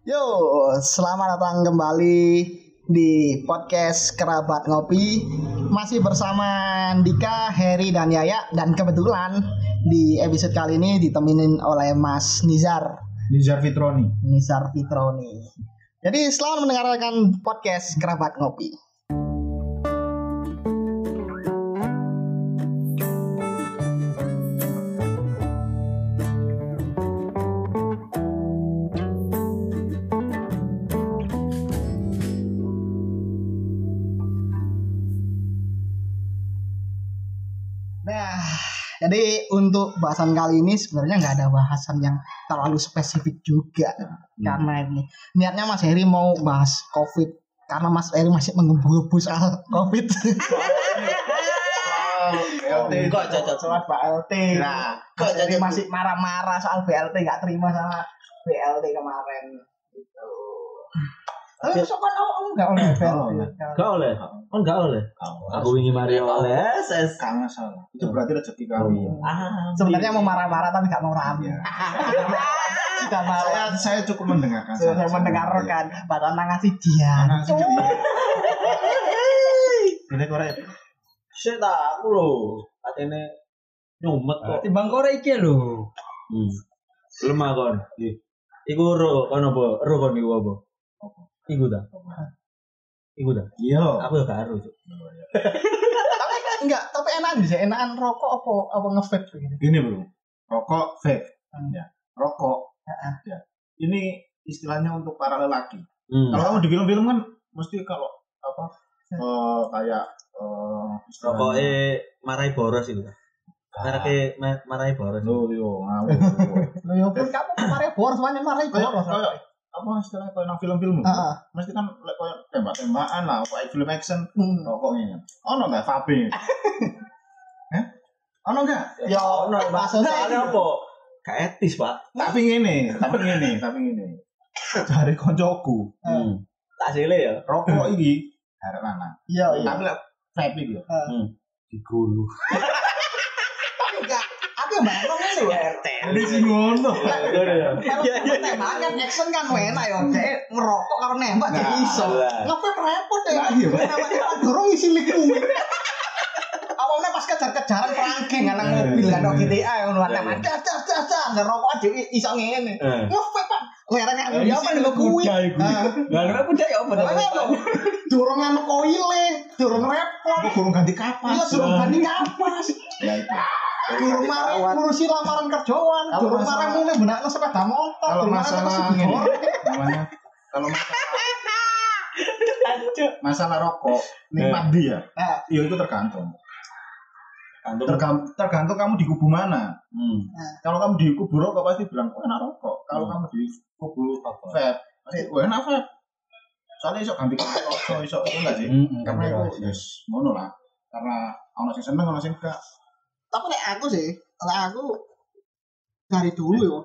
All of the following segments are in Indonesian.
Yo, selamat datang kembali di podcast Kerabat Ngopi. Masih bersama Dika, Heri, dan Yaya. Dan kebetulan di episode kali ini ditemenin oleh Mas Nizar, Nizar Fitroni. Nizar Fitroni. Jadi selamat mendengarkan podcast Kerabat Ngopi. Jadi untuk bahasan kali ini sebenarnya nggak ada bahasan yang terlalu spesifik juga karena ini niatnya Mas Heri mau bahas COVID karena Mas Heri masih menggebu-gebu soal COVID. LT Kok cocok soal BLT? Nah, Kok jadi masih marah-marah soal BLT nggak terima sama BLT kemarin gitu. Tapi besok kan oh, enggak oleh BLT. Gak oleh, kan gak oleh. Aku ingin Mario oleh SS. Kang salah. Itu berarti rezeki kami. Ah, Sebenarnya mau marah-marah tapi nggak mau rame. Iya. Marah. Saya saya cukup mendengarkan. Saja. mendengarkan padahal ngasih dia. Jadi. Ini korek. shit aku lho. Katene nyumet kok. Timbang korek iki lho. Hmm. Lemah kon. Iku ro kon apa? Ro kon iku apa? Iku ta. Iku ta. Iya. Aku ya gak ero, Cuk. tapi enggak, tapi enakan bisa enakan rokok apa apa ngevape begini. Gini bro. Rokok vape. Hmm. Ya. Rokok. Ya. Ini istilahnya untuk para lelaki. Hmm. Kalau kamu di film-film kan mesti kalau apa eh, kayak eh, istilahnya- Rokoke marai boros iku ta. Mereke ma- marai boros. Loh, yo ngawur. Lo ya pun kamu kemarin bor semuanya malah Kayak bor. kayak apa istilahnya kayak nang film-film. Heeh. Mesti kan lek kayak tembak-tembakan lah, kayak film action. Hmm. rokoknya ono nggak vape eh ono nggak Ya ono maksudnya soalnya apa? Gak etis, Pak. tapi ngene tapi ngene tapi ngene dari koncoku Hmm. Tak sile ya. rokok iki arek lanang Iya iya. tapi lek vape iki yo Hmm. digulu. Aku yang bayang ini loh. jadi sing ngono Kalau tembakan action kan enak ya. Kayak ngerokok karo nembak jadi Nah, iso. repot ya. Iya, Pak. Nembak-nembak dorong isi liquid. Awalnya pas kejar-kejaran perangkeng kan nang mobil kan kok GTA Iya, nembak iya. das das das das ngerokok aja iso ngene. Eh. Ngevape kan. Lerengnya Eh, dia isi apa nih kuwi. iku. Nah, Lah nek kuda ya apa lo dorongan koile, dorong repot. aku kurang ganti kapas Iya, dorong banding kapas. Ya Durung mari ngurusi lamaran kerjaan, durung masalah- mari mulai benakno sepeda motor, kalau durung mari masalah nasi ngene goreng. namanya kalau masalah masalah rokok nikmat dia Nah, ya itu tergantung tergantung tergantung kamu di kubu mana Hmm. kalau kamu di kubu rokok pasti bilang oh enak rokok kalau Hmm. kamu di kubu vape pasti oh enak vape soalnya isok ganti rokok isok itu enggak sih Heeh. karena itu yes ngono lah karena ono sing seneng ono sing enggak tapi nek aku sih, nek aku dari dulu yo,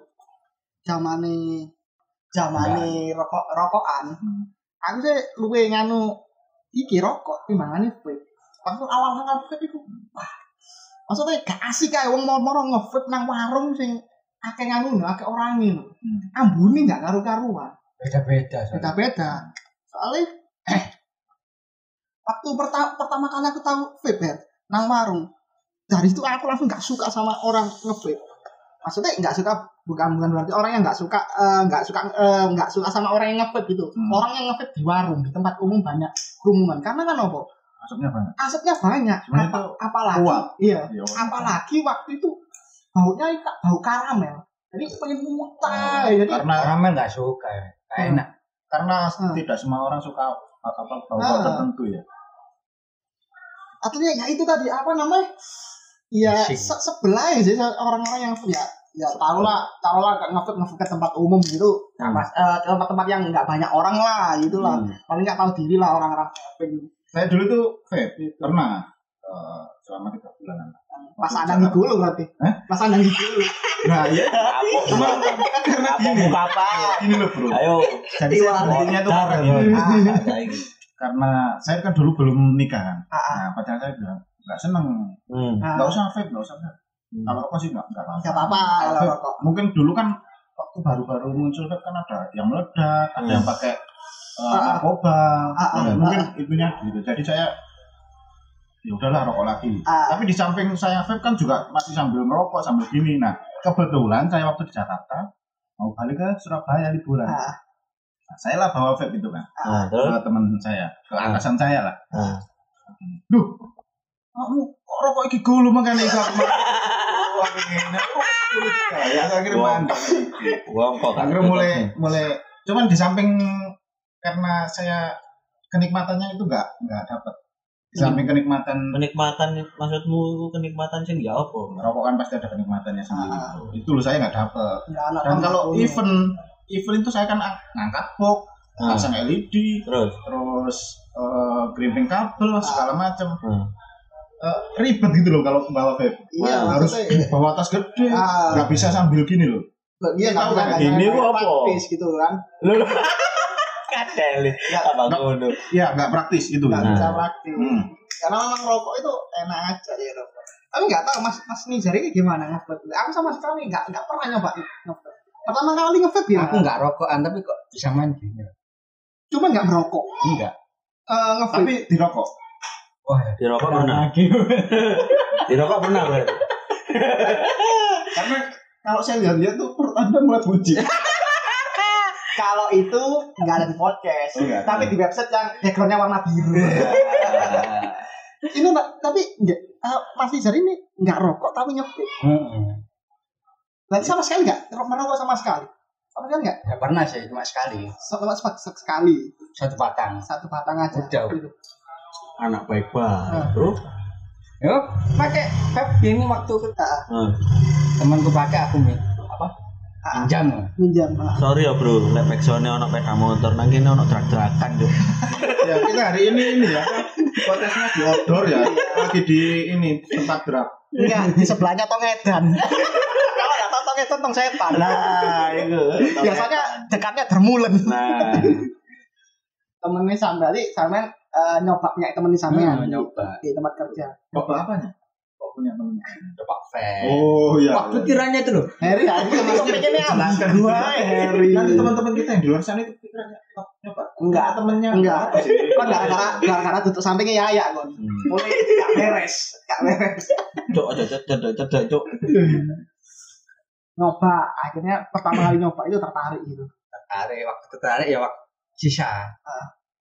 zamane zamane rokok rokokan, aku sih luwe nganu iki rokok timbangane vape. Waktu awal-awal vape iku, wah, maksudnya gak asik kayak wong moro-moro nge-vape nang warung sing akeh nganu akeh orangin. Ambune gak karu-karuan. Beda-beda. soalnya. beda-beda soalnya eh waktu pertama pertama kali aku tahu vape nang warung dari itu aku langsung nggak suka sama orang ngevape maksudnya nggak suka bukan bukan berarti orang yang nggak suka eh, nggak suka eh, nggak suka sama orang yang ngevape gitu Hmm. orang yang ngevape di warung di tempat umum banyak kerumunan karena kan apa maksudnya banyak asetnya banyak Sebenarnya Apa, itu apalagi uang. iya Ya, apalagi waktu itu baunya bau karamel jadi pengen muntah jadi karena Karamel nggak suka ya. Nggak Hmm. enak. karena Hmm. tidak semua orang suka apa bau Ah. tertentu ya artinya ya itu tadi apa namanya? Ya se sebelah ya sih orang-orang yang ya ya tau lah tau lah ngefit ngefit ke tempat umum gitu. Hmm. mas eh, tempat-tempat yang nggak banyak orang lah gitu lah. Hmm. paling nggak tahu diri lah orang-orang saya dulu tuh vape pernah eh, selama tiga bulan pas ada di dulu berarti? Hah? pas ada di dulu nah ya cuma karena gini. Apa? gini loh bro. Ayo. jadi saya bikinnya tuh karena, saya kan dulu belum nikah kan Ah, ah. nah pacar saya bilang nggak seneng Hmm. Nah, nggak usah vape nggak usah vape kalau rokok sih nggak nggak apa-apa nggak apa-apa kalau Vape, rokok mungkin dulu kan waktu baru-baru muncul vape kan ada yang meledak, ada yang pakai uh, Ah, ah. narkoba, Ah, ah, Ya, ah, mungkin itunya gitu. Jadi saya ya udahlah rokok lagi. Ah. Tapi di samping saya vape kan juga masih sambil merokok sambil gini. Nah kebetulan saya waktu di Jakarta mau balik ke Surabaya liburan. Ah. Nah, saya lah bawa vape itu kan Nah, terus ke teman saya, ke atasan saya lah. nah, Duh, kamu kok rokok iki gulu makanya iku aku ya akhirnya Wah. mandek. wong kok Akhirnya mulai mulai cuman di samping karena saya kenikmatannya itu enggak enggak dapat. Di samping kenikmatan kenikmatan maksudmu kenikmatan sing ya apa? rokok kan pasti ada kenikmatannya sendiri. Ah. Itu loh saya nggak dapet. Ya, Dan kalau event event itu saya kan ang- ngangkat box, Nah, pasang LED, terus terus grimping kabel segala macam. Hmm. Eh, ribet gitu loh kalau bawa vape. Iya, harus maksudnya, bawa tas gede, Ah. nggak bisa sambil gini loh. Iya, Tahu nggak kan, ini gua apa? praktis gitu kan. lu kadel Ya, apa nggak- ngono Iya, nggak praktis itu. Nggak Nah. bisa praktis. Hmm. Karena memang rokok itu enak aja ya rokok. Tapi nggak tahu Mas Mas Nizar ini gimana ngevape? Aku sama sekali nggak nggak pernah nyoba ngevape. Pertama kali ngevape ya, Aku nggak rokokan tapi kok bisa main gini. cuma nggak merokok. Enggak. Eh ngevape. Tapi dirokok. Wah, di rokok pernah lagi. di rokok pernah berarti Karena kalau saya lihat-lihat tuh perut Anda mulai buncit. Kalau itu nggak ada di podcast, Oh, ada. tapi di website yang backgroundnya warna biru. itu Pak, tapi nggak. eh, Mas Nizar ini nggak rokok tapi ngevape. Heeh. Berarti sama sekali nggak merokok sama sekali. Sama sekali nggak? Ya pernah sih cuma sekali. Sek- sekali Satu batang. satu batang aja. Udah. Gitu. anak baik banget Nah. terus Yo, pakai vape ini waktu Ah, nah, temanku pakai aku min apa? ah, Pinjam. ah. sorry ya bro lek backsoundnya ono peda motor nang kene ono tuh ya kita hari ini ini ya. Podcastnya di outdoor ya. Lagi di ini tempat drag. Enggak, di sebelahnya tong edan. Kalau nggak tong edan tong setan. nah itu Biasanya dekatnya dermulen. nah Temennya sambali sampean eh, nyoba punya temen di sampean Hmm, di- nyoba. di tempat kerja. Coba apanya? Kok punya temennya? Coba vape. Oh iya. Waktu kiranya itu loh. Harry aja pikirnya Jelaskan gua. Harry. Nanti teman-teman kita yang di luar sana itu pikirannya. Enggak. temennya Enggak. apa sih? Kon gara-gara gara-gara tutup sampingnya ya ya kon. Hmm. Mulai gak beres, gak beres. cok cok cok cok cok cok cok Nyoba, akhirnya pertama kali nyoba itu tertarik gitu. Tertarik waktu tertarik ya waktu sisa.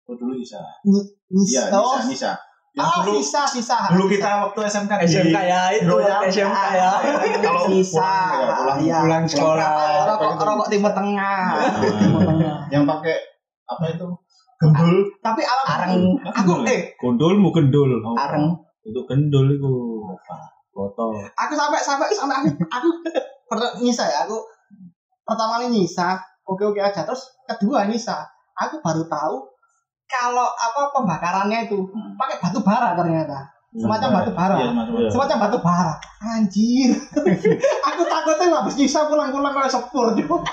Oh, dulu bisa. Nis, Iya, oh, bisa, bisa. Yang ah, dulu sisa, sisa. dulu sisa. kita waktu SMK SMK ya itu Royal. SMK ya. Kalau sisa, pulang, ya, pulang, sekolah. rokok rokok timur tengah, timur tengah. yang pakai apa itu? Gembul. Tapi alam Areng. aku eh Gondolmu gendol. Areng. Itu gendol itu. Foto. aku sampai sampai sampai aku aku pernah nyisa ya aku pertama kali nyisa oke oke aja terus kedua nyisa aku baru tahu kalau apa pembakarannya itu pakai batu bara ternyata semacam batu bara Iya, semacam Iya. batu bara anjir aku takutnya habis nyisa pulang-pulang kayak sepur juga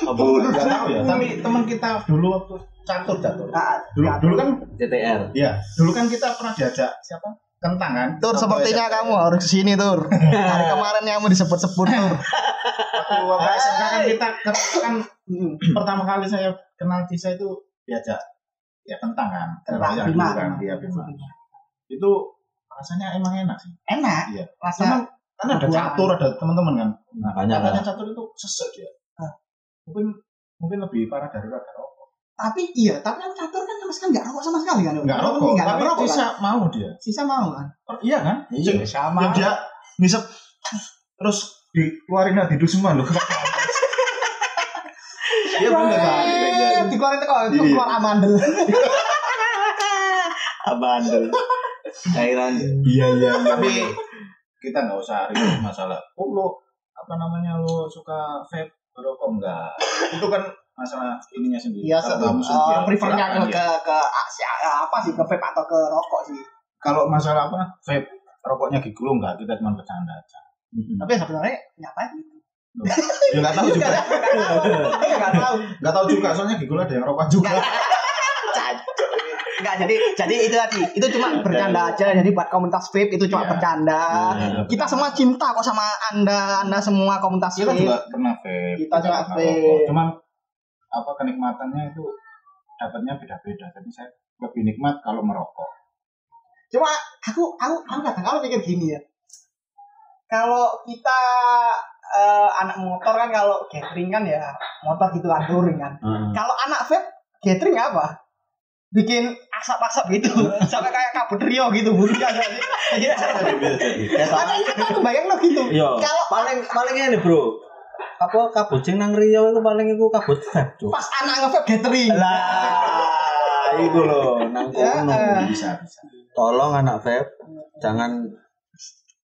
Apa? Enggak tahu ya, tapi teman kita dulu waktu catur catur. Nah, Dulu dulu kan CTR. ya, dulu kan kita pernah diajak siapa? Kentang kan? Tur sepertinya kamu harus ke sini Tur Hari kemarin kamu disebut-sebut Tur Waktu SMK kan kita kan Hmm. pertama kali saya kenal Tisa itu diajak ya kentang kan. Kentang, Diajak Bima. dulu kan, dia Bima. Itu rasanya emang enak sih. Enak Iya. Rasa Cuman kan ada catur, ada teman-teman kan. Nah, Banyak katanya catur itu sesek dia. Ah. Mungkin mungkin lebih parah dari rokok. rokok. Tapi iya Tapi kan catur kan sama sekali Gak rokok sama sekali kan Enggak rokok, Nggak tapi rokok Tisa kan mau dia. Sisa mau kan Oh, iya kan? Iya sama. Yang dia ngisep terus dikeluarin hati itu semua loh. Iya bener kan? Dikeluarin teko Iya. keluar amandel Abandel. Cairan. Iya iya. Tapi kita nggak usah ribut masalah. Oh lo apa namanya lo suka vape rokok enggak? Itu kan masalah ininya sendiri. Iya kamu eh, prefernya ke ke ke Asia apa sih ke vape atau ke rokok sih Kalau masalah apa vape rokoknya gigi lo enggak? Kita cuma bercanda aja. tapi sebenarnya nyata Ya nggak tahu juga. nggak tahu Nggak tahu juga. Soalnya gigi lo ada yang rokok juga. Enggak, jadi jadi itu tadi. Itu cuma bercanda aja. Jadi buat komunitas vape itu cuma Iya. bercanda. Iya. Kita semua cinta kok sama Anda, Anda semua komunitas kita vape. juga pernah vape Kita juga vape. cuman apa kenikmatannya itu dapatnya beda-beda jadi saya lebih nikmat kalau merokok Cuma aku aku aku kadang kalau pikir gini ya. Kalau kita eh, anak motor kan kalau gathering kan ya motor gitu kan touring kan. Heeh. Kalau anak vape gathering apa? Bikin asap-asap gitu sampai kayak kabut Rio gitu bunyi aja. Iya. Ada itu aku bayang lo gitu. Yo, Kalau paling paling ini bro. Apa kabut sing nang Riau itu paling iku kabut vape cuk. pas anak nge-vape gathering. Lah, iku lho nang Ya, kono. eh. bisa bisa Tolong anak vape jangan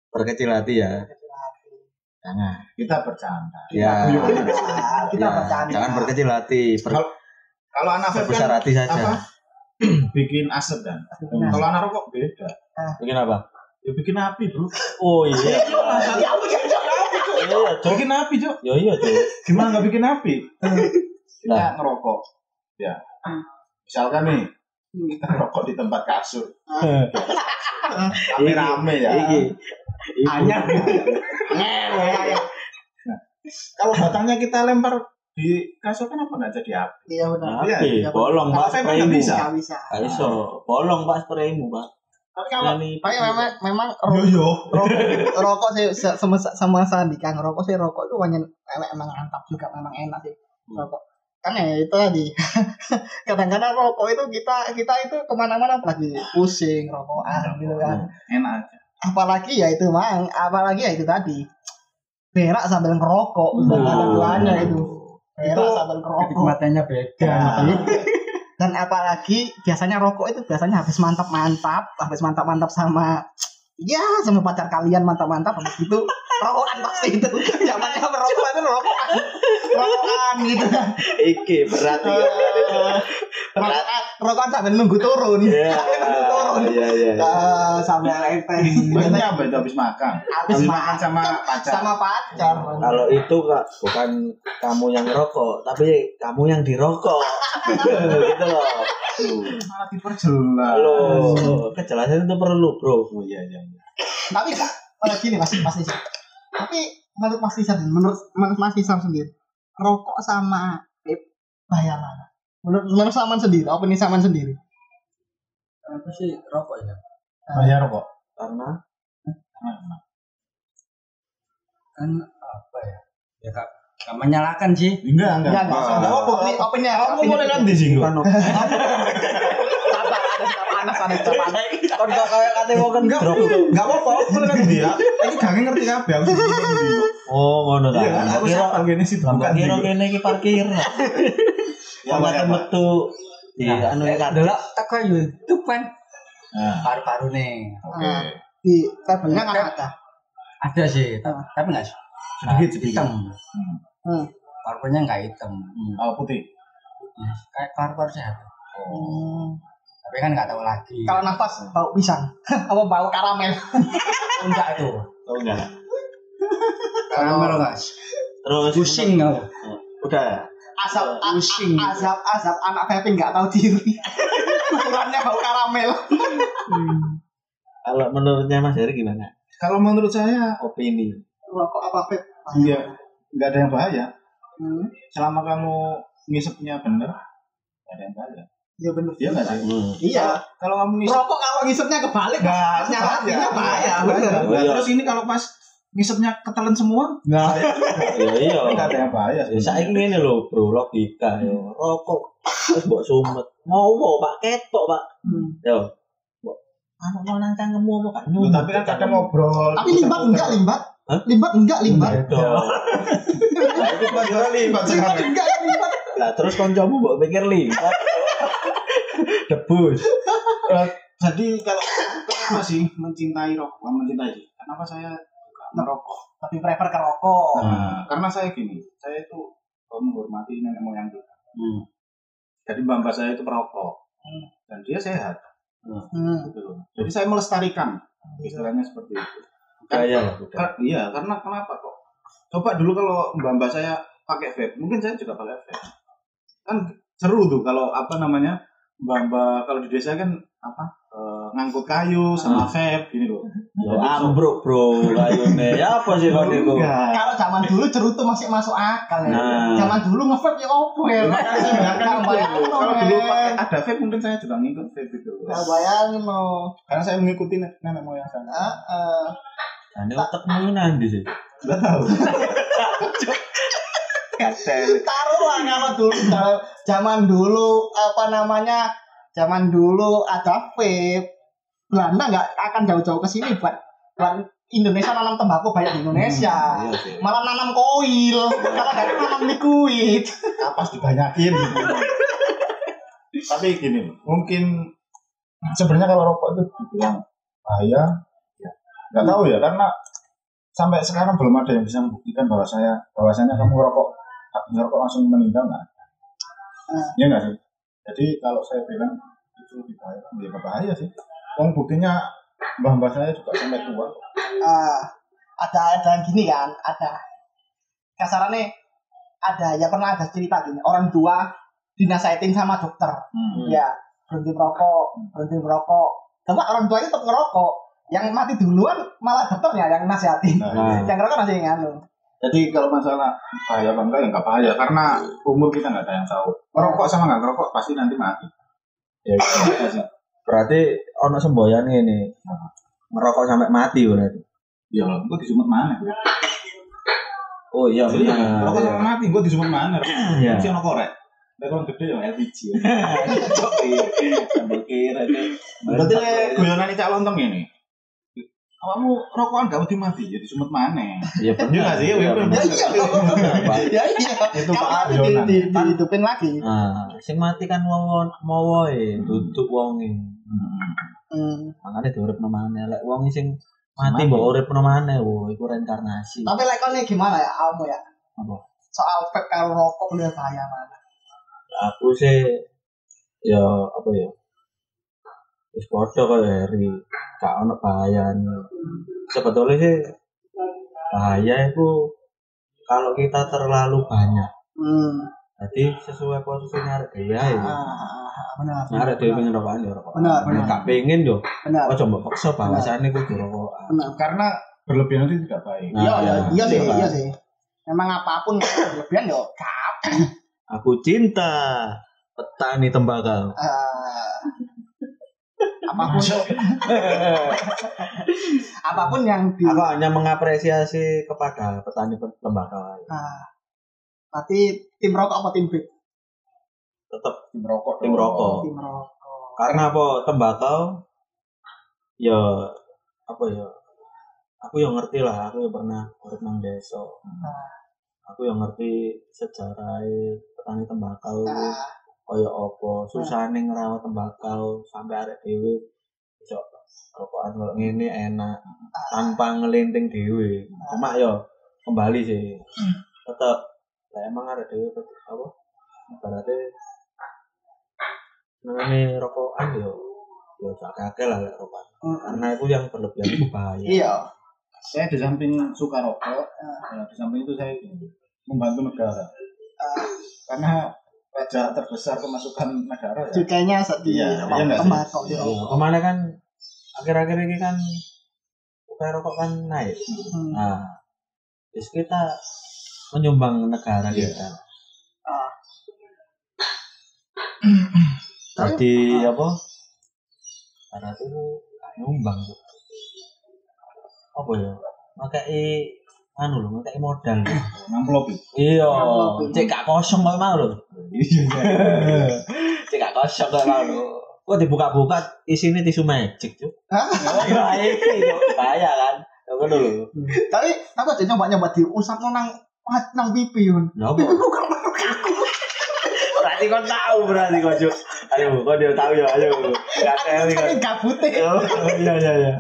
berkecil hati ya. Jangan. kita bercanda Ya. Nah, kita Ya, bercanda. Jangan berkecil hati, ber- Kalau- kalau anak vape kan hati saja. apa? bikin asap kan Bikin asap. kalau anak rokok beda Bikin apa? ya bikin api bro Oh iya. Ya, Iya, Cuk. bikin api cok Ya iya, Cuk. gimana nggak bikin api kita Nah. ngerokok ya misalkan nih kita ngerokok di tempat kasur rame-rame ya Iku. Anyar. kalau batangnya kita lempar di kasur kan apa nggak jadi api Iya benar. Api, iya, bolong Pak kan spraymu. nggak bisa. Bisa. Bolong Pak spraymu, Pak. Tapi kalau tapi memang memang yo yo rokok rokok sih se- sama sama Sandi Kang rokok sih rokok itu hanya emang emang mantap juga memang enak sih Hmm. rokok kan ya itu tadi kadang-kadang rokok itu kita kita itu ke mana-mana apalagi pusing rokokan gitu kan Hmm. enak aja apalagi ya itu mang. Apalagi ya itu tadi. Berak sambil ngerokok. Dan ada duanya itu. Berak Itu sambil ngerokok. Kenikmatannya beda. Dan apalagi biasanya rokok itu biasanya habis mantap-mantap habis mantap-mantap sama ya sama pacar kalian mantap-mantap habis itu rokokan pasti itu zamannya merokok itu rokokan rokokan gitu kan Iki berarti. rokokan rokokan sambil nunggu turun Iya. Sambil nunggu turun Iya, iya. Eh, sambil enteng Maksudnya apa itu habis makan habis makan sama pacar sama pacar Kalau itu kak bukan kamu yang ngerokok, tapi kamu yang dirokok. gitu loh. malah diperjelas Halo, kejelasan itu perlu, bro. oh iya iya iya. tapi kak eh, gini mas mas Nisar tapi menurut mas Nisar menurut menurut mas Nisar sendiri rokok sama vape bahaya mana menurut menurut Saman sendiri apa nih Saman sendiri. Apa sih rokok ya? bayar kok Karena Kan apa ya? Ya kak, gak menyalahkan sih. enggak enggak. Enggak, enggak. enggak. Apa Opini- opini- kamu opini- boleh nanti ada sudah panas ada sudah panas. Kan gak kayak kate wong kan enggak enggak. Apa-apa boleh nanti ya. Ini ngerti kabeh Oh, ngono ta. iya kan aku Kira sih Lah bukan kira kene iki parkir. Ya, ya, metu di Nah, anu ya kan. Teko YouTube kan. nah. Paru-paru nih. oke. Di tabelnya kan ada. Ada sih, Ah. tapi nggak sedikit sedikit. hitam. Hmm. Paru-parunya nggak hitam. oh putih Ya, kayak paru-paru sehat. Hmm. Tapi kan nggak tahu lagi. kalau nafas bau pisang apa bau karamel enggak itu. Oh enggak. Karamel nggak? Terus Pusing nggak? Udah. asap a- Pusing. asap asap anak vape nggak tahu diri ukurannya bau karamel Kalau menurutnya Mas Heri gimana? kalau menurut saya Opini. rokok apa vape iya nggak ada yang bahaya hmm. selama kamu ngisepnya bener nggak ada yang bahaya iya bener iya nggak sih Hmm. iya kalau kamu ngisep rokok kalau ngisepnya kebalik nggak nyala bahaya. bahaya Bahaya. bener Nah, Iya. terus ini kalau pas ngisepnya ketelan semua Ya iya. nggak ada yang bahaya Ya saiki ngene lho, Bro, logika yo. Rokok wis mbok sumet. Ngowo, Pak, ketok, Pak. Hmm. Yo. Mbok anu mau nang cangkemmu apa kan? Loh, tapi kan kadang ngobrol tapi limbat enggak limbat Hah? limbat enggak limbat? Kan ora libat limbat enggak limbat. Lah terus kancamu mbok pikir libat. Debus. Jadi kalau kenapa sih mencintai rokok? Bukan mencintai sih. Kenapa saya suka merokok? Tapi prefer ke rokok. Nah, karena saya gini saya itu menghormati nenek moyang kita. Hmm. jadi mbak saya itu perokok Hmm. dan dia sehat. Hmm. gitu loh. jadi saya melestarikan. Istilahnya seperti itu Kan- Budaya lah, budaya. Kar- iya karena kenapa kok coba dulu kalau mbak saya pakai vape mungkin saya juga pakai vape kan seru tuh kalau apa namanya mbak-mbak kalau di desa kan apa eh, ngangkut kayu sama vape gini loh. Ya ambruk bro, kayune. Ya apa sih kok niku? Enggak. Kalau zaman dulu cerutu masih masuk akal ya. Nah. Zaman dulu nge-vape ya opo ya. Makanya saya bayangkan Kan bayangin itu, kalau dulu ada vape mungkin saya juga ngikut vape itu. Nggak bayangin no. Karena saya mengikuti nenek moyang saya. Heeh. Ane otakmu nanti sih. Enggak tahu. Taruhlah kalau dulu kalau zaman dulu apa namanya zaman dulu ada vape Belanda nggak akan jauh-jauh ke sini buat buat Indonesia nanam tembakau banyak di Indonesia Iya sih. malah nanam koil kalau nggak nanam liquid Kapas dibanyakin gitu. Tapi gini, mungkin sebenarnya kalau rokok itu dibilang bahaya, ya nggak tahu ya karena sampai sekarang belum ada yang bisa membuktikan bahwa saya bahwasanya kamu ngerokok ngerokok langsung meninggal nggak ada. Iya nggak sih? Jadi kalau saya bilang itu lebih bahaya, ya nggak bahaya sih. Wong buktinya mbah-mbah saya juga sampai tua. Ah, ada ada yang gini kan ada kasarannya ada ya pernah ada cerita gini orang tua dinasihatin sama dokter Hmm. ya berhenti merokok berhenti merokok cuma orang tuanya tetap ngerokok yang mati duluan malah dokternya yang nasihatin Nah, yang ngerokok masih nganu Jadi kalau masalah bahaya apa enggak ya bahaya karena umur kita nggak ada yang tahu. Merokok sama nggak ngerokok pasti nanti mati. Ya gitu sih. berarti ono semboyan ini. Merokok sampai mati berarti. Ya kalau gue disumut mana? Oh iya Iya, benar. merokok sampai mati gue disumut mana? Iya. Si ono korek. Tapi kalau gede ya LPG. Sampai kira deh. Berarti le guyonan cak lontong ini. Kamu rokokan gak mati mati jadi sumut mana? Iya benar. Iya sih? Iya, Iya, ya iya Itu Pak mati di, Yonan. di, dihidupin lagi Nah, sing mati kan wong mowoe, duduk wonge. Hmm. Makane diuripno maneh. Lek wong sing mati mbok uripno maneh, wo iku reinkarnasi. tapi like ini gimana ya kamu ya Apa? soal vape karo rokok lebih bahaya mana Aku sih ya apa ya? Wis padha Heri, gak ono bahayane. Sebetulnya sih bahaya itu kalau kita terlalu banyak. hmm. Jadi sesuai posisinya arek dhewe ae. ah, benar Arek dhewe pengen rokokan ya rokokan. Benar, Nek benar. Gak pengen yo. benar Oh coba paksa bahasane kudu rokokan. benar Karena berlebihan itu tidak baik. Nah, iya iya iya sih iya. iya sih memang apa pun kelebihan yo kap Aku cinta petani tembakau. Eh, apa pun apa pun yang di Aku hanya mengapresiasi kepada petani tembakau. Ah, berarti tim rokok apa tim vape Tetap Tim rokok. tim rokok. tim rokok Karena apa? Tembakau ya apa ya? Aku yang ngerti lah, aku yang pernah urip nang desa. Aku yang ngerti sejarah petani tembakau itu Ah, kaya apa, susahane ngrawat tembakau sampai arek dhewe iso rokokan kalau ngene enak tanpa ngelinting dhewe. Cuma ya kembali sih. Tetep lah emang arek dhewe apa? Ibaratnya namanya rokokan yo yo kakek lah lek rokokan. mm, Karena itu yang berlebihan itu bahaya. iya Saya di samping suka rokok, ya, di samping itu saya membantu negara. Ah, Karena pajak terbesar pemasukan negara ya. cukainya saat di Iya, iya tembakau Iya, rokok Ke mana kan akhir-akhir ini kan cukai rokok kan naik. Hmm. Nah, terus kita menyumbang negara Iya. kita. Ah. Jadi apa? Karena itu nyumbang tuh. Apa ya? Makai anu lho, makai modal. Ngamplop itu. Iya, cek gak kosong kok mau lho. Iya. Cek gak kosong kok mau lho. Kok dibuka-buka isinya tisu magic tuh. Hah? Ya itu bahaya kan. Ya ngono lho. tapi tapi aja nyoba nyoba diusap nang nang pipi yun pipi bukan aku Berarti kau tahu berarti kau Cuk. Ayo, kau dia tahu ya, ayo. Gak tahu kan. tapi gabute Oh, iya iya iya.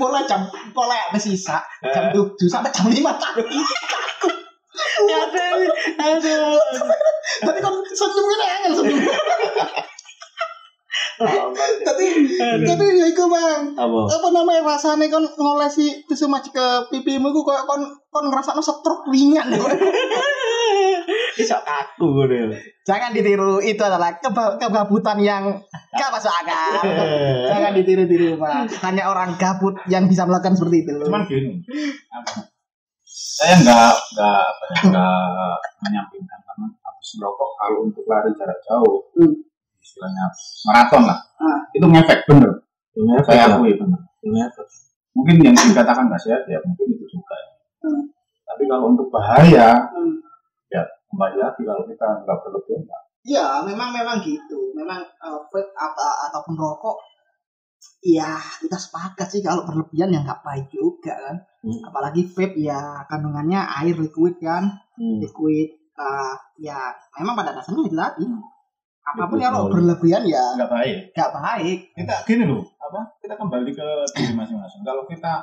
bola jam bola sisa jam tujuh sampai jam lima tadi Gak tahu. Aduh. tadi kan senyum ini angin senyum tadi tadi ya iku bang Apa? apa namanya rasanya kan ngolesi tisu magic ke pipimu iku kayak kon kon ngerasa stroke ringan Sok kaku ngono. Jangan ditiru, itu adalah keba- kegabutan yang gak masuk akal. Jangan ditiru-tiru, Pak. Hanya orang gabut yang bisa melakukan seperti itu. Cuman gini, apa? saya nggak nggak ya, nggak menyampingkan karena habis merokok kalau untuk lari jarak jauh, Hmm. istilahnya maraton lah, Ah. itu ngefek bener. Ini Saya akui bener. Mungkin yang dikatakan nggak sehat ya mungkin itu juga. Hmm. Tapi kalau untuk bahaya, Hmm. ya kembali lagi kalau kita nggak berlebihan nggak. Ya, memang memang gitu. Memang uh, vape apa ataupun rokok ya kita sepakat sih kalau berlebihan ya nggak baik juga kan. Hmm. Apalagi vape ya kandungannya air liquid kan, Hmm. liquid uh, ya memang pada dasarnya itu tadi. Apa pun Liquid kalau berlebihan ya Nggak baik. nggak baik. Kita gini loh, apa? Kita kembali ke diri masing-masing. Kalau kita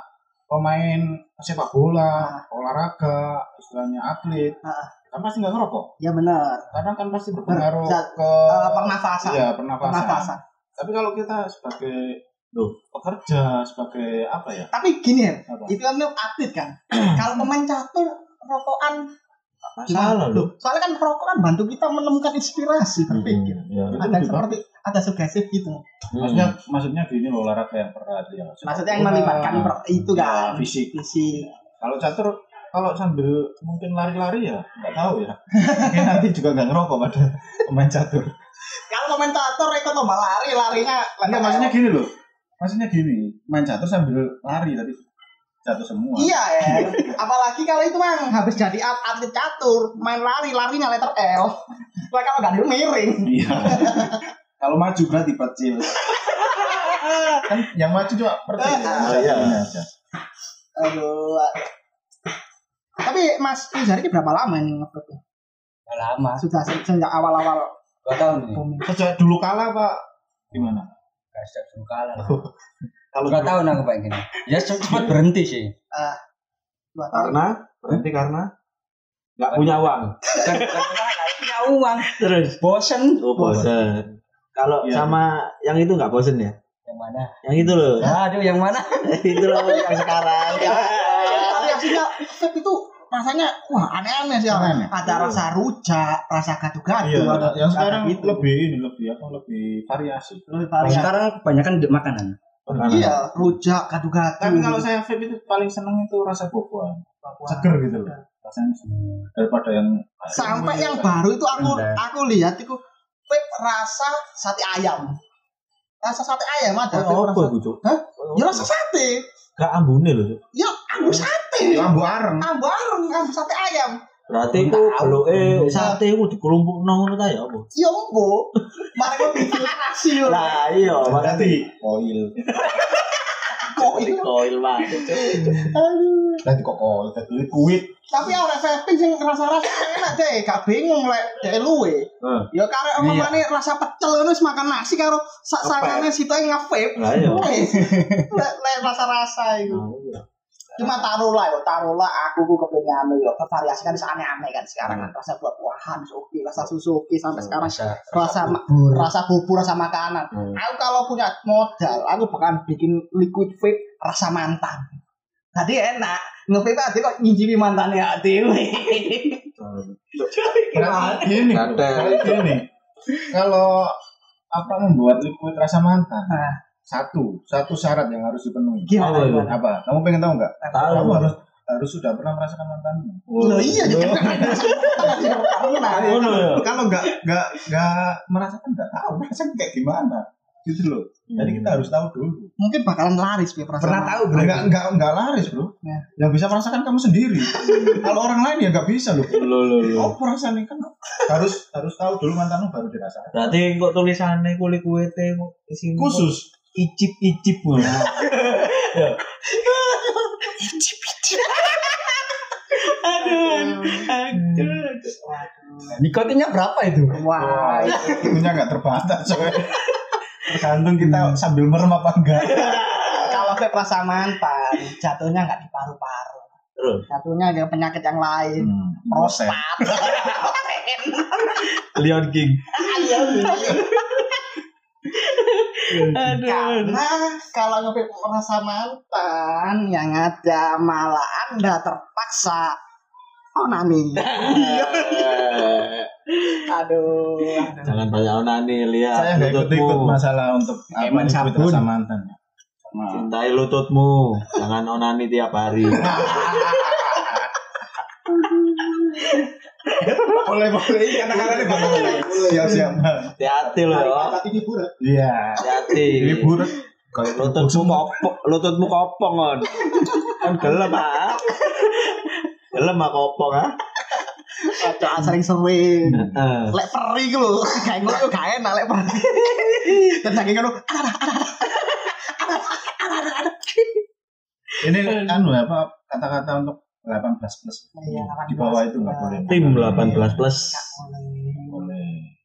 pemain sepak bola, olahraga, istilahnya atlet, Ah. Kan pasti nggak ngerokok. Ya benar. karena kan pasti berpengaruh Berzat- ke Uh, pernafasan. iya pernafasan. Pernafasan. Tapi kalau kita sebagai Loh. pekerja, sebagai apa ya? Tapi gini ya, Apa? itu kan atlet kan. kalau pemain catur rokokan Masalah loh. Soalnya kan rokok kan bantu kita menemukan inspirasi berpikir. Ya. Itu Ada seperti ada sugestif gitu. Maksudnya maksudnya gini loh olahraga yang berat ya. Maksudnya yang melibatkan per- itu Ya, kan fisik. fisik. Kalau catur kalau sambil mungkin lari-lari ya nggak tahu ya. Mungkin nanti juga nggak ngerokok pada pemain catur. Kalau komentator ikut lomba lari, larinya Enggak maksudnya gini loh. Maksudnya gini, main catur sambil lari tadi jatuh semua. Iya ya. Apalagi kalau itu mang habis jadi at- atlet catur, main lari, larinya letter L. Lah kalau nggak miring. Iya. Kalau maju berarti percil. kan yang maju cuma percil. Ah, Iya. iya. aja. Aduh. Tapi Mas Rizal ini berapa lama ini ngevape? Udah lama. Sudah se- sejak awal-awal Dua tahun ini. booming. Sejak dulu kala Pak gimana? Gak sejak dulu kalah. lah. Kalau Dua tahun aku pengen gini. Ya cepat berhenti sih. Dua tahun. Karena berhenti karena nggak punya uang. Kan nggak punya uang. Terus Bosen. oh bosen. Kalau Iya. sama yang itu nggak bosen ya? Yang mana? Yang itu loh. Aduh, yang mana? itu loh yang sekarang. Aslinya vape itu rasanya wah aneh-aneh sih. Aneh. Ada rasa rujak, rasa gado-gado, Iya, ada yang sekarang gitu. lebih ini lebih apa lebih variasi. lebih variasi. sekarang kebanyakan di makanan. Iya, rujak, gado-gado. Tapi kalau saya vape itu paling seneng itu rasa buah seger gitu loh. Rasanya daripada yang sampai yang baru itu aku aku lihat itu vape rasa sate ayam. Rasa sate ayam ada Oh, apa rasa. itu, Cuk? Hah? Ya rasa sate. Gak ambune loh. Ya ambu sate. lambu areng. Ambu areng, ambu sate ayam. Berarti ku beluke sate ku dikelumpukno ngono ta ya apa? Ya embo. Mari kok bikin nasi. Lah iya, Berarti oil. Itu? koil banget. Aduh. Berarti kok oil tadi liquid. Tapi orang vape sing rasa-rasa enak deh, gak bingung lek dek luwe. Ya karek omongane rasa pecel ngono wis makan nasi karo sak sangane sitoke nge-vape. Lah iya. Lek lek rasa-rasa iku. Cuma taruhlah yo, taruhlah aku ku kepengen anu yo, variasikan aneh-aneh kan sekarang kan rasa buah-buahan oke, rasa susu oke sampai sekarang Rasa, rasa bubur. rasa bubur rasa makanan. Hmm. Aku kalau punya modal, aku bakal bikin liquid vape rasa mantan. Tadi enak, nge-vape aja kok ngincipi mantannya. Nah. Ada. Kalau gini. Kalau apa membuat liquid rasa mantan? Nah. Satu, satu syarat yang harus dipenuhi. Gimana? Gimana? Apa? Kamu pengen tahu nggak? Tahu. Kamu harus harus sudah pernah merasakan mantanmu. Loh iya, jadi pernah. Ya. Kalau nggak nggak nggak merasakan nggak tahu rasanya kayak gimana. Gitu loh. Jadi kita harus tahu dulu. Mungkin bakalan laris Pi, perasaan. Pernah tahu Nggak berarti? nggak nggak laris bro. Ya. Yang bisa merasakan kamu sendiri. Kalau orang lain ya nggak bisa loh. Lo lo lo. Oh rasanya kan harus harus tahu dulu mantanmu baru dirasakan. Berarti kok tulisannya kulit kuete kok Khusus. Icip icip ngono. Aduh. Aduh. Nikotinnya berapa itu? Wah, Itunya nggak terbatas. coy. Tergantung kita sambil merem apa enggak. kalau vape rasa mantan, jatuhnya nggak di paru-paru. Terus Jatuhnya ke penyakit yang lain. Hmm, Prostat. Leon King. Karena kalau ngevape rasa mantan, yang ada malah Anda terpaksa onani. Aduh. Jangan banyak onani lihat Saya nggak ikut-ikut lututmu. masalah untuk apa sabun. rasa mantan. Nah, Cintai lututmu, jangan onani tiap hari. boleh boleh ini kata-katanya boleh. Siap siap. Hati-hati loh. yo. ini burat. Iya. Hati-hati. Ini buruk. Kayak Lututmu kopong, lututmu kopong on. Kan gelem ah. Gelem ah kopong ah. Cocok sering sering. Heeh. Lek peri ku lho, kayak ngono yo gak enak lek peri. Dan saking ngono, Ini anu apa kata-kata untuk 18 plus. Iya, Di bawah itu nggak boleh. Tim 18 plus. Boleh.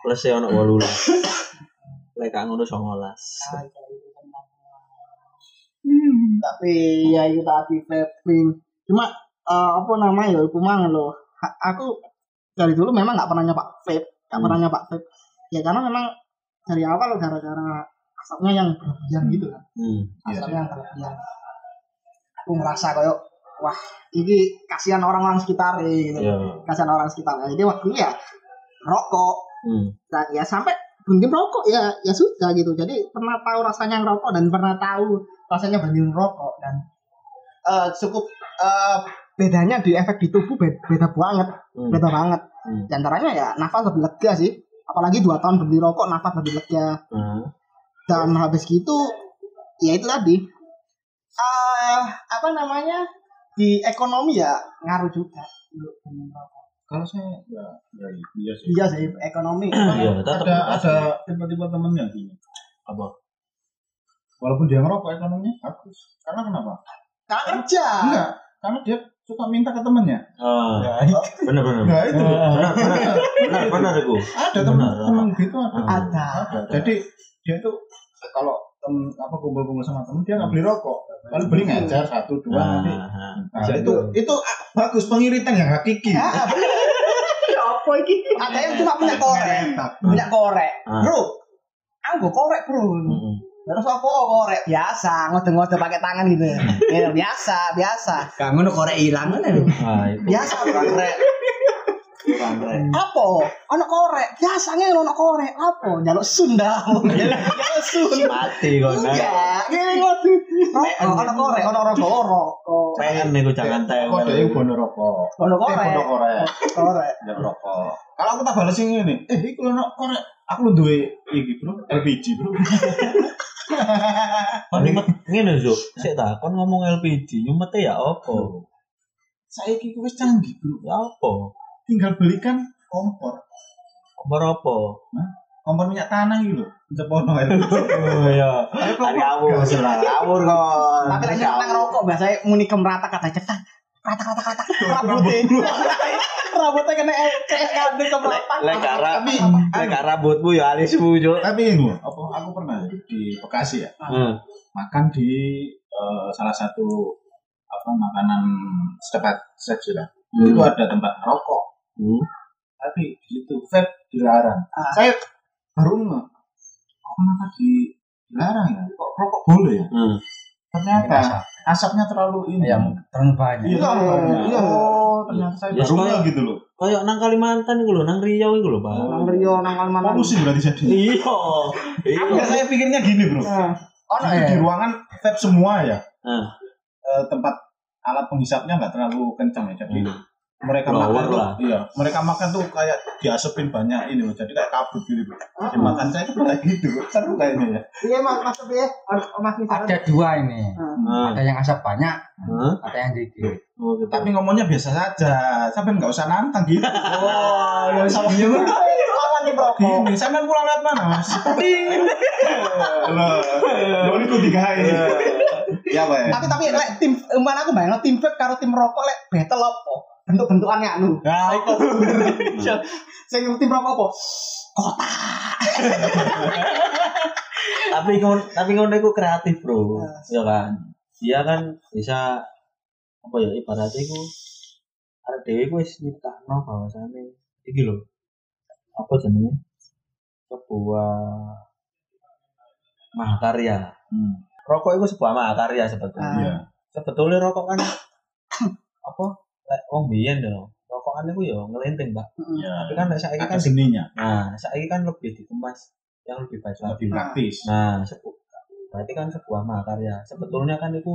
Plus ya ono 18. Lek gak ngono 19. tapi ya itu tadi vaping cuma eh, apa namanya ya aku mangan loh Ha- aku dari dulu memang nggak pernah nyoba vape. Nggak pernah nyoba vape. Ya karena memang dari awal gara-gara asapnya yang berlebihan gitu kan. Hmm. asapnya yang berlebihan. Aku ngerasa kayak wah ini kasihan orang-orang sekitar gitu. Ya. kasihan orang sekitar. Jadi waktu ya rokok. Hmm. dan ya sampai berhenti merokok ya ya sudah gitu. Jadi pernah tahu rasanya ngerokok dan pernah tahu rasanya berhenti merokok dan eh, cukup eh, bedanya di efek di tubuh beda, beda banget Hmm. beda banget. Hmm. di antaranya ya nafas lebih lega sih. Apalagi dua tahun berhenti rokok nafas lebih lega. Hmm. dan habis gitu ya itu tadi. Eh apa namanya? Di ekonomi ya ngaruh juga Kalau saya ya, ya iya sih. iya sih ekonomi Iya, tetap Ada ada tiba-tiba temennya gini. apa? Walaupun dia ngerokok ekonominya bagus. Karena kenapa? karena kerja Enggak, karena dia suka minta ke temennya. Ah, Ya, benar benar. nah itu. Benar benar. Benar benar itu. ada temen Benar. temen gitu ada. ada Ada. Jadi dia tuh kalau temen apa kumpul-kumpul sama temen dia nggak beli rokok. Kalau beli ngejar satu dua nanti. Nah, Nah, itu itu ah, bagus pengiritan yang hakiki. Ah, bener. Apa iki? Ada yang cuma punya korek, punya korek. Ah. Bro, aku korek, Bro. Terus apa oh, korek? Biasa, ngode-ngode pakai tangan gitu. Ya, biasa, biasa. Gak ngono korek ilang ngono lho. Ah, itu. Biasa, Bro. Apa? Ono korek. Biasanya ono korek. Apa? Jaluk Sunda. Jaluk sun. Mati kok. Iya, ngode. Rokok, ono korek, ono rokok, rokok. Pengen nih jangan Kok dia tewel. bono rokok. Ono Eh, korek. bono korek. Korek. Rokok. Kalau aku tak balas yang ini, eh iku nok korek. Aku lu duwe iki, Bro. LPG, Bro. Kon nyumet ngene Zuk. Sik ta, kon ngomong LPG, nyumete ya apa? Saiki ku wis canggih, Bro. Ya apa? Tinggal belikan kompor. Kompor apa? Kompor minyak tanah gitu loh. Cepono. Oh iya. Hari awur. Awur kon. Tapi lek nang rokok biasanya muni kemrata kata cetak. Rata kata kata rambutnya. Rambutnya kena kandung kemrata. Lek Tapi lek rambutmu ya alismu, Cuk. tapi ini loh, apa aku pernah di Bekasi ya Heeh. makan di eh, salah satu apa makanan setempat lah Hmm. itu ada tempat rokok Hmm. tapi di situ vape dilarang Ah. saya baru nge kok kenapa di dilarang ya kok rokok boleh ya Hmm. ternyata asapnya terlalu ini Ya terlalu banyak. iya terlalu banyak. Iya. oh ternyata saya Ya, baru gitu loh Kayak nang Kalimantan iku lho, nang Riau iku lho, Pak. Nang Rio nang Kalimantan. polusi berarti jadi Iya. Iya. ya saya pikirnya gini bro Nah, Ono Itu ya. di ruangan vape semua ya Nah, Eh, tempat alat penghisapnya nggak terlalu kencang ya jadi Hmm. Mereka Blower makan tuh lah. iya mereka makan tuh kayak diasupin banyak ini loh jadi kayak kabut gitu bro. jadi Ah. makan saya tuh kayak gitu bro. seru kayaknya ya Iya Mas, Mas ya. Mas. Ada dua ini. nah. Ada yang asap banyak, Hah? ada yang dikit. Oh, gitu. tapi ngomongnya biasa saja sampai nggak usah nantang gitu Oh, ya sama dia. Lawan nih rokok. gini sampai pulang lewat mana mas loh lo ini kok digawe ya pak ya Tapi tapi lek tim mana aku tim vape karo tim rokok lek battle apa? Bentuk-bentukannya anu. nah itu Sing tim rokok apa? tapi kon tapi kon iku kreatif, Bro. Ya kan? Dia kan bisa apa ya ibaratnya iku arek dhewe iku wis nyiptakno bahwasane iki lho. Apa jenenge? Sebuah mahakarya. Hmm, Rokok itu sebuah mahakarya sebetulnya. iya Sebetulnya rokok kan apa? Lek wong biyen yo rokokan iku yo ngelinting, Pak. Mm. Ya. Tapi kan lek saiki kan seninya, nah, saiki kan lebih dikemas yang lebih baik lebih lagi. praktis. Nah, sebu berarti kan sebuah makarya. Sebetulnya kan itu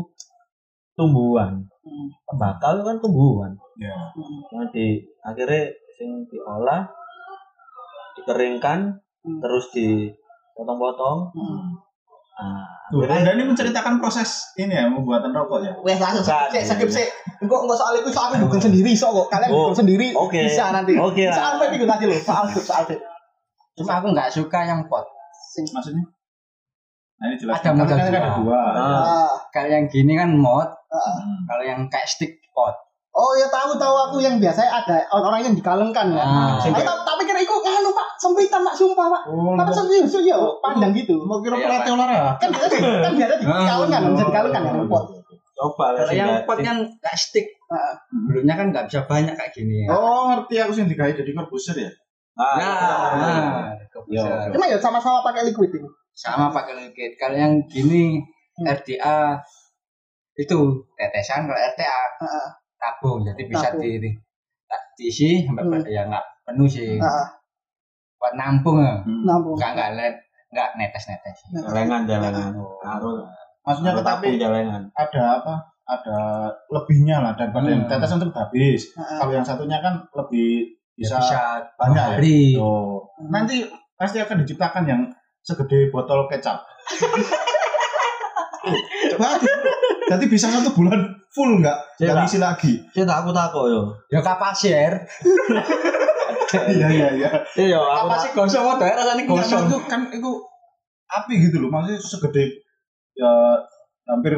tumbuhan. Tembakau itu kan tumbuhan. Ya. Di akhirnya sing diolah dikeringkan Hmm. terus dipotong-potong. Mm. Tuh, Anda ini menceritakan proses ini ya, pembuatan rokok ya. Wes langsung Bukan. skip skip sih. Engko engko soal itu soal aku Google sendiri sok kok. Kalian Oh, Google sendiri oke. bisa nanti. Oke lah. Soal apa itu nanti loh. Soal itu soal itu. Cuma aku nggak suka yang pot. Sing Maksudnya? Nah ini jelas. Ada model kan ada dua. Ah. Kalau yang gini kan mod, Hmm. kalau yang kayak stick pot. Oh ya tahu tahu aku yang biasanya ada orang yang dikalengkan ya. Ah. Pikir iku nganu Pak, sempitan Pak sumpah Pak. Oh, Tapi serius ya, pandang gitu. mau kira Iya, pelatih Pak. olahraga. Kan biasa kan biasa dikalengkan, bisa dikalengkan kan pot. coba lah Kalau yang pot kan kayak stick. Ah. Dulunya kan nggak bisa banyak kayak gini ya. Oh ngerti aku sih digawe jadi korbuser ya. Ah, Nah, nah. Cuma ya sama-sama pakai liquid ini. sama pakai liquid. Kalau yang gini RDA itu tetesan, kalau RTA Heeh. tabung, jadi bisa di tak diisi sampai Hmm. ya nggak penuh sih. Heeh. Buat nampung ya. Nampung. Nggak nggak let nggak netes netes. jalengan jalengan. Harus Maksudnya harus tetapi jalengan. ada apa? Ada lebihnya lah daripada yang Hmm. tetesan itu habis. Heeh. Kalau yang satunya kan lebih bisa, Bisa, banyak ya? hari. Oh. Nanti pasti akan diciptakan yang segede botol kecap. Coba Jadi bisa satu bulan full nggak? Iya, Nggak Pak. isi lagi. Saya tak aku takut yo. Ya kapasier. Iya iya iya. Iya, aku sih gosong daerah rasanya Enggak, gosong. itu kan itu api gitu loh. Maksudnya segede ya hampir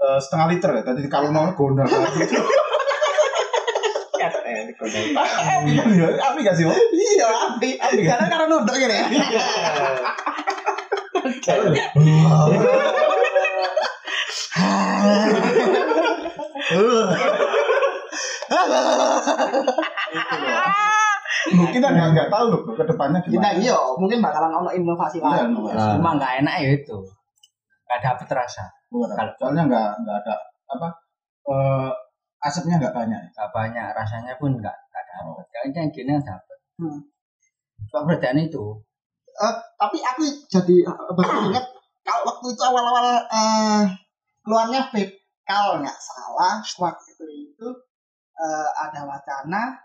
eh, setengah liter ya. Tadi kalau mau gondal gitu. Api kan ya? Api gak sih? Iya, api. Api? Karena karena nunduk gini ya. Kita nggak nggak tahu loh ke depannya Kita gimana. iya, mungkin bakalan ono inovasi Iya, lain. Nah, Cuma nggak enak ya itu. Nggak dapet rasa. Bukan. Soalnya nggak nggak ada apa eh, asapnya nggak banyak. Nggak banyak rasanya pun nggak nggak dapet. Kalau yang gini yang dapet. Hmm. Cuma perbedaan itu. Eh, tapi aku jadi eh, baru ingat kalau waktu itu awal-awal eh, keluarnya vape kalau nggak salah waktu itu eh, ada wacana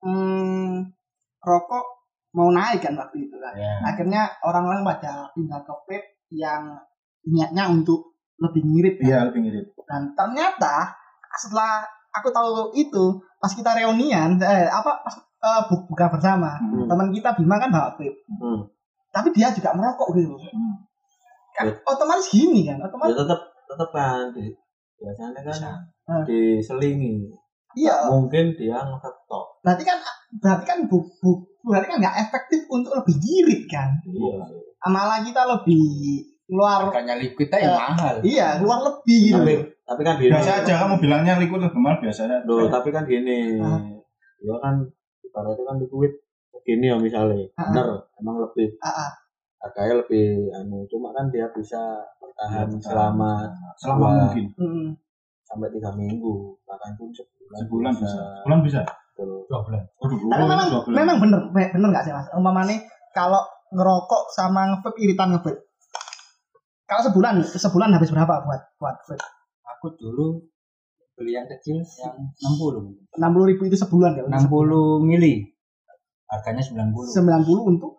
hmm, rokok mau naik kan waktu itu kan Ya. akhirnya orang-orang pada pindah ke vape yang niatnya untuk lebih mirip ya. Iya lebih mirip. dan ternyata setelah aku tahu itu pas kita reunian eh, apa pas bu- buka bersama Hmm. teman kita Bima kan bawa vape hmm. tapi dia juga merokok gitu Hmm. kan otomatis gini kan ya otomatis tetap tetap kan di, biasanya kan Hmm. diselingi iya mungkin dia ngetok berarti kan berarti kan bu, bu- berarti kan nggak efektif untuk lebih ngirit kan iya malah kita lebih keluar Harganya liquid aja Ya. mahal. iya keluar lebih gitu tapi tapi kan gini Biasa aja kamu bilangnya liquid lebih mahal biasa aja. Loh, tapi kan gini Ah. ya kan ibaratnya kan liquid gini ya misalnya Ah. bener emang lebih Ah, harganya lebih anu cuma kan dia bisa bertahan Iya, selama selama dua- mungkin Mm. sampai tiga minggu bahkan pun sebulan sebulan bisa. Sebulan bisa. Betul. Dua bulan. Oh, memang dua bulan. memang bener be- bener nggak sih mas umpamanya kalau ngerokok sama ngevape iritan ngevape kalau sebulan sebulan habis berapa buat buat vape Aku dulu beli yang kecil yang 60. enam puluh ribu itu sebulan ya 60 mili. Harganya 90. sembilan puluh untuk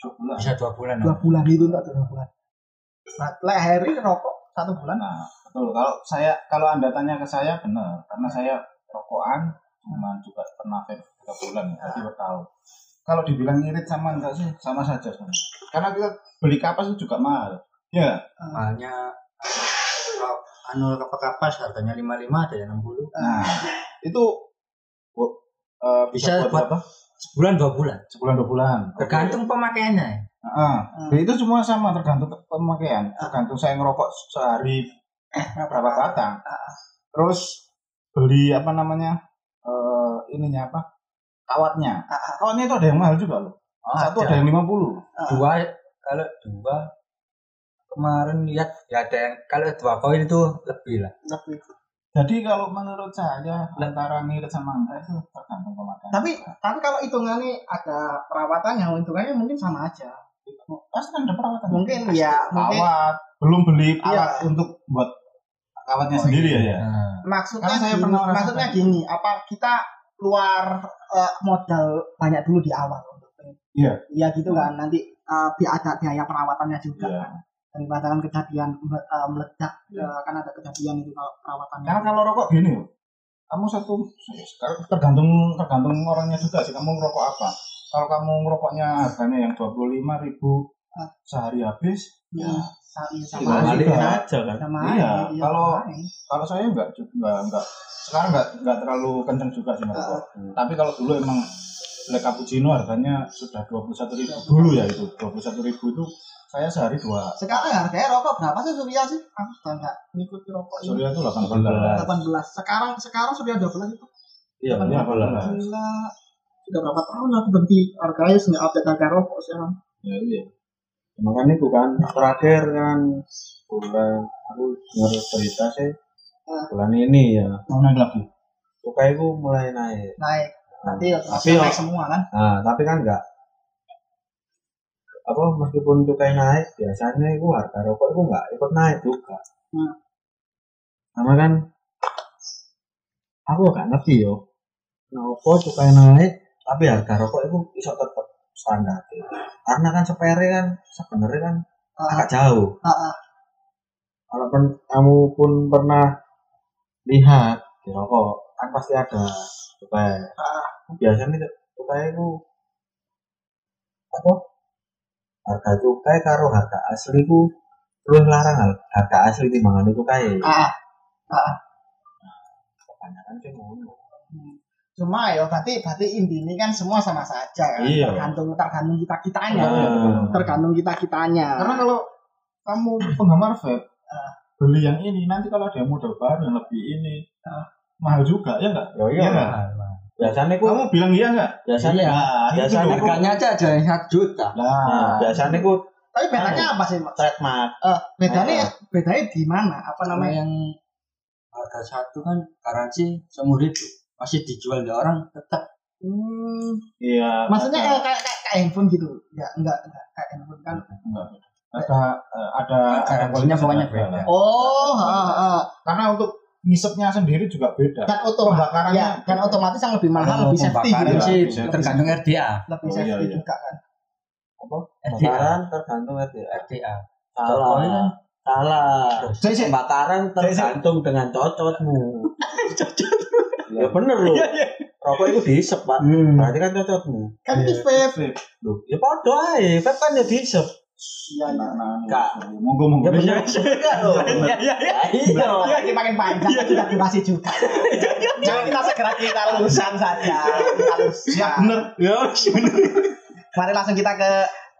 Dua bulan. Bisa dua bulan. dua bulan itu untuk dua bulan Nah, leheri rokok satu bulan Nah, betul. Kalau saya kalau anda tanya ke saya benar, karena saya rokokan, cuman juga pernah tiga bulan, jadi baru tahu. Kalau dibilang ngirit sama enggak sih, sama saja sebenarnya. Karena kita beli kapas itu juga mahal. Ya, Mahalnya kalau anu kapak kapas harganya 55 ada yang 60. nah itu bu- eh, Bisa bisa, buat buat- apa? Sebulan dua bulan. Sebulan dua bulan. Tergantung pemakaiannya. Ah, itu semua sama tergantung pemakaian. Tergantung saya ngerokok sehari berapa batang. Terus beli apa namanya? eh ininya apa? Kawatnya. Kawatnya itu ada yang mahal juga loh. Satu ada yang 50. Dua kalau dua kemarin lihat ya ada yang kalau dua koin itu lebih lah. lebih Jadi kalau menurut saya antara ngirit sama enggak itu tergantung. Tapi tapi kalau hitungannya ada perawatannya, hitungannya mungkin sama aja. pasti kan ada perawatan. Mungkin ya, mungkin Awat, belum beli Iya. alat untuk buat kawatnya Oh, sendiri ya ya. Nah, maksudnya Karena saya gini, pernah merasakan. maksudnya gini, apa kita keluar eh, modal banyak dulu di awal untuk Iya. Iya gitu kan. Nanti eh, bi- ada biaya perawatannya juga Iya. kan. Daripada kan kejadian eh, meledak eh, kan ada kejadian itu kalau perawatannya. Karena kalau rokok gini, kamu satu sekarang tergantung tergantung orangnya juga sih. Kamu ngerokok apa? Kalau kamu ngerokoknya harganya yang dua puluh lima ribu sehari habis, ya, sa- iya, Iya, sama aja. aja kan. Sama Iya, aja, kalau- sama aja. kalau saya enggak enggak enggak sekarang enggak enggak terlalu kenceng juga sih. Hmm. Tapi kalau dulu emang black cappuccino harganya sudah dua puluh satu ribu dulu ya itu dua puluh satu ribu itu saya sehari dua sekarang harganya rokok berapa sih Surya sih? Aku sudah nggak ngikuti rokok ini. Surya itu delapan belas 18. Sekarang sekarang Surya 12 itu. Iya, Iya, benar. Gila. Sudah berapa tahun aku berhenti harganya nggak update harga rokok sekarang. ya iya Makanya itu kan terakhir kan bulan aku dengar berita sih Ah. bulan ini ya mau naik lagi cukai itu mulai naik. Naik. Nanti Tapi otomatis ya- naik semua kan. Nah, tapi kan enggak apa meskipun cukai naik biasanya itu harga rokok itu enggak ikut naik juga. Hmm. Karena kan aku gak ngerti yo. Kenapa cukai naik tapi harga rokok itu bisa tetap standar. Karena kan sepere kan sebenarnya kan Ah, agak jauh. ah, ah. Walaupun kamu pun pernah lihat di rokok kan pasti ada cukai. Ah. Biasanya cukai itu apa? Harga cukai karo harga asli ku luwih larang harga asli timbangan cukai. Ah, Kebanyakan sih ngono. Cuma ya berarti berarti intinya kan semua sama saja kan. Iya. Tergantung tergantung kita kitanya. Ah. Tergantung kita kitanya. karena kalau kamu penggemar vape Ah. beli yang ini nanti kalau ada model baru yang lebih ini Ah. mahal juga ya enggak Yo Iya iya. nggak? Biasanya ku kamu bilang iya enggak biasanya Iya. nah, itu Biasanya loh. Harganya aja ada yang satu juta. nah, nah, biasanya ku Tapi bedanya apa sih, Mas? trademark. Eh, bedanya Ah. bedanya di mana? Apa Nama namanya? yang harga satu kan garansi seumur hidup. Masih dijual di orang tetap Hmm, iya maksudnya ada, kayak, kayak, kayak, kayak handphone gitu. Enggak, enggak, enggak kayak handphone kan. enggak, ada eh, ada ada Garansinya kualitas pokoknya beda. Oh, heeh, heeh. karena untuk ngisepnya sendiri juga beda Dan otomatis ya, dan otomatis yang lebih mahal, lebih safety gitu. sih Lebih tergantung RDA. Lebih Oh, safety iya, iya. juga kan. RDA. Pembakaran tergantung RDA. RDA. Salah. Kan Salah. Pembakaran tergantung dengan cocotmu. Ya bener loh. Rokok itu diisep, Pak. Hmm. Berarti kan cocotmu. Kan itu vape. Loh, ya podo ae. Vape kan ya diisep. Iya, iya. nah, Enggak. monggo monggo Ya juga loh. Iya, iya, iya. Iya. Iya, kita makin panjang, sudah durasi juga. Jangan kita segera kita lulusan saja. Kita lulusan. siap bener Ya, bener. Mari langsung kita ke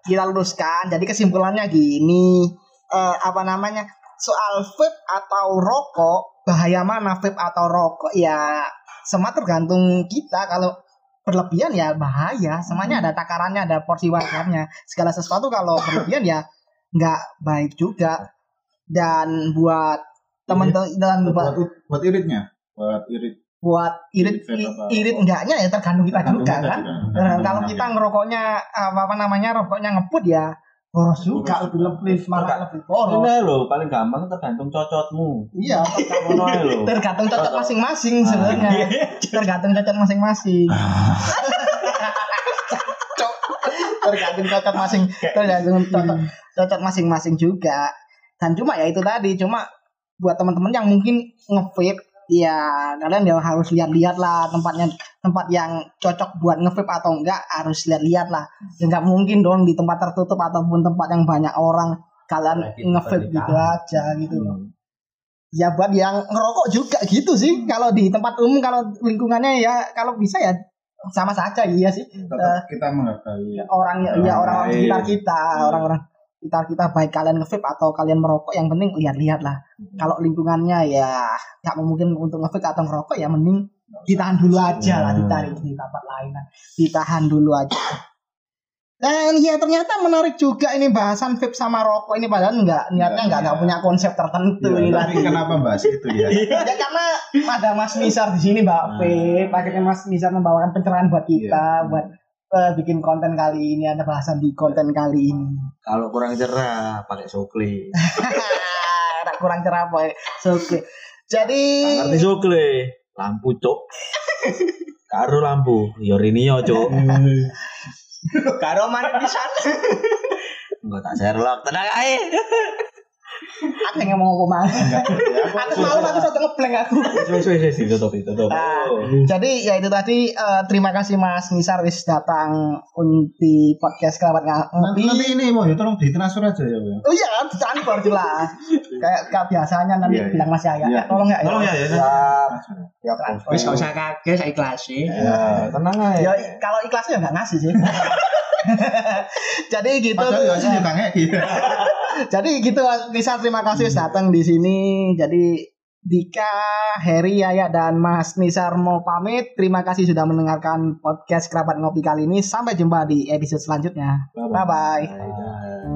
kita luruskan. Jadi kesimpulannya gini, eh, apa namanya? Soal vape atau rokok, bahaya mana vape atau rokok? Ya semua tergantung kita. Kalau berlebihan ya bahaya. Semuanya ada takarannya, ada porsi wajarnya. Segala sesuatu kalau berlebihan ya nggak baik juga. Dan buat teman-teman dan buat buat buat iritnya buat irit buat irit irit enggaknya ya tergantung kita juga kan. Nah, kalau kita ngerokoknya apa, apa namanya rokoknya ngebut ya boros juga lebih lebih malah lebih boros. Ini loh, paling gampang tergantung cocotmu. Iya, Ngono ae lho. tergantung cocok masing-masing Ah. sebenarnya. Tergantung cocok masing-masing. Tergantung cocok masing tergantung cocok cocok masing-masing juga. Dan cuma ya itu tadi cuma buat teman-teman yang mungkin nge-vape ya kalian ya harus lihat-lihat lah tempatnya tempat yang cocok buat nge-vape atau enggak harus lihat-lihat lah. Ya nggak mungkin dong di tempat tertutup ataupun tempat yang banyak orang kalian tempat gitu aja gitu ya buat yang ngerokok juga gitu sih. Kalau di tempat umum kalau lingkungannya ya kalau bisa ya sama saja iya sih. Tetap kita menghargai orang ya Orang orang-orang sekitar kita Iya. orang-orang sekitar kita baik kalian nge-vape atau kalian merokok yang penting lihat-lihat lah kalau lingkungannya ya nggak mungkin untuk nge-vape atau ngerokok ya mending ditahan dulu aja lah Hmm. ditarik di tempat lain lah. ditahan dulu aja Dan ya ternyata menarik juga ini bahasan vape sama rokok ini padahal enggak niatnya enggak enggak punya konsep tertentu Iya, ini tapi kenapa bahas itu ya? ya karena ada Mas Nisar di sini Mbak Nah. Vape, akhirnya Mas Nisar membawakan pencerahan buat kita Iya. buat eh, bikin konten kali ini ada bahasan di konten kali ini. Kalau kurang cerah pakai sokle. Tak kurang cerah boy. So, Oke. Jadi Ngerti sokle? Lampu cok. Karo lampu, yo rinio cok. karo mana di sana. Enggak tak Sherlock, tenang ae. Aku yang mau ngomong mana? Aku mau aku satu ngeblank aku. Jadi ya itu tadi eh, terima kasih Mas Nisar wis datang di podcast kerabat Nanti, ngopi. nanti ini mau ya tolong ditransfer aja ya. Bang. Oh iya, transfer jelas. Kayak kayak biasanya nanti Iya, iya. bilang Mas Yaya, Iya. "Eh, tolong ya. Tolong ya, ya. Ya transfer. Wis gak usah kaget saya ikhlasin. Ya, tenang ae. Ya kalau ikhlasnya ya nggak ngasih sih. Jadi gitu. Padahal sih juga gitu. Jadi gitu Nisa terima kasih sudah datang di sini. Jadi Dika, Heri, Yaya dan Mas Nisar mau pamit. Terima kasih sudah mendengarkan podcast Kerabat Ngopi kali ini. Sampai jumpa di episode selanjutnya. Bye bye. Bye.